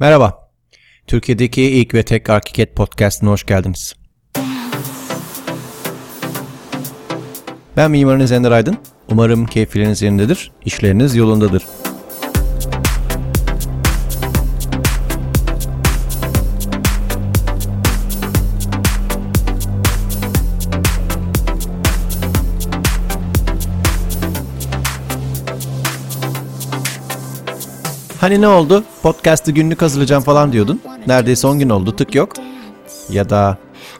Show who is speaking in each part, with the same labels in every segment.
Speaker 1: Merhaba. Türkiye'deki ilk ve tek Arkiket Podcast'ına hoş geldiniz. Ben mimarınız Ender Aydın. Umarım keyifleriniz yerindedir, işleriniz yolundadır. Hani ne oldu? Podcast'ı günlük hazırlayacağım falan diyordun. Neredeyse 10 gün oldu tık yok. Ya da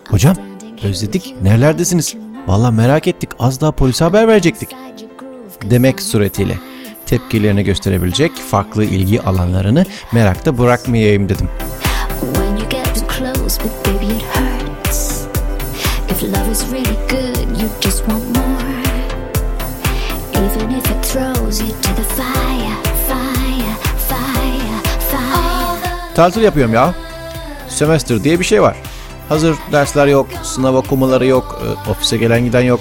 Speaker 1: hocam özledik nerelerdesiniz? Valla merak ettik az daha polise haber verecektik. Demek suretiyle tepkilerini gösterebilecek farklı ilgi alanlarını merakta bırakmayayım dedim.
Speaker 2: Throws you to the fire,
Speaker 1: Tatil yapıyorum ya. Semester diye bir şey var. Hazır dersler yok, sınav okumaları yok, e, ofise gelen giden yok.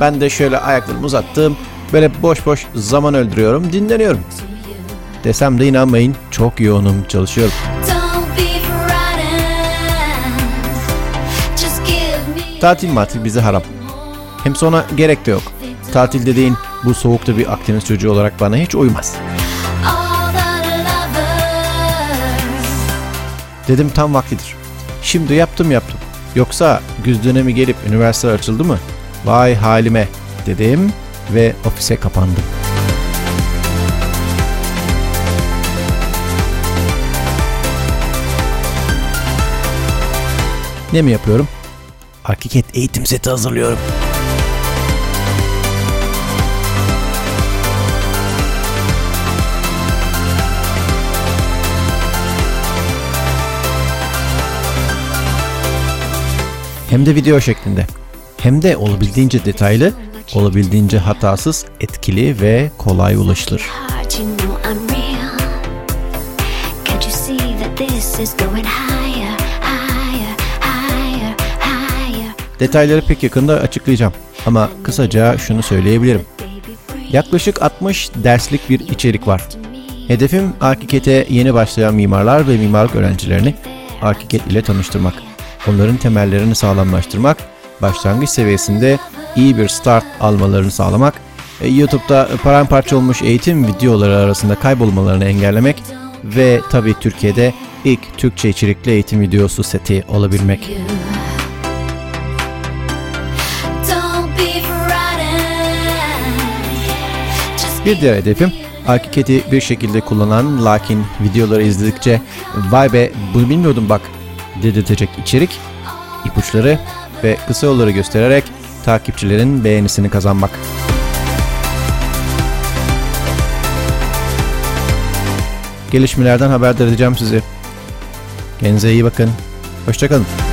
Speaker 1: Ben de şöyle ayaklarımı uzattım. Böyle boş boş zaman öldürüyorum, dinleniyorum. Desem de inanmayın, çok yoğunum, çalışıyorum. Tatil matil bize haram. Hem sonra gerek de yok. Tatil dediğin bu soğukta bir Akdeniz çocuğu olarak bana hiç uymaz. Dedim tam vaktidir. Şimdi yaptım yaptım. Yoksa güz dönemi gelip üniversite açıldı mı? Vay halime dedim ve ofise kapandım. Ne mi yapıyorum? Hakikat eğitim seti hazırlıyorum. Hem de video şeklinde. Hem de olabildiğince detaylı, olabildiğince hatasız, etkili ve kolay ulaşılır. Detayları pek yakında açıklayacağım. Ama kısaca şunu söyleyebilirim. Yaklaşık 60 derslik bir içerik var. Hedefim Arkiket''e yeni başlayan mimarlar ve mimarlık öğrencilerini Arkiket ile tanıştırmak. Onların temellerini sağlamlaştırmak, başlangıç seviyesinde iyi bir start almalarını sağlamak, e, YouTube'da paramparça olmuş eğitim videoları arasında kaybolmalarını engellemek ve tabii Türkiye'de ilk Türkçe içerikli eğitim videosu seti olabilmek. Bir diğer hedefim Arkiket'i bir şekilde kullanan lakin videoları izledikçe vay be bunu bilmiyordum bak dedirtecek içerik, ipuçları ve kısa yolları göstererek takipçilerin beğenisini kazanmak. Gelişmelerden haberdar edeceğim sizi. Kendinize iyi bakın. Hoşçakalın.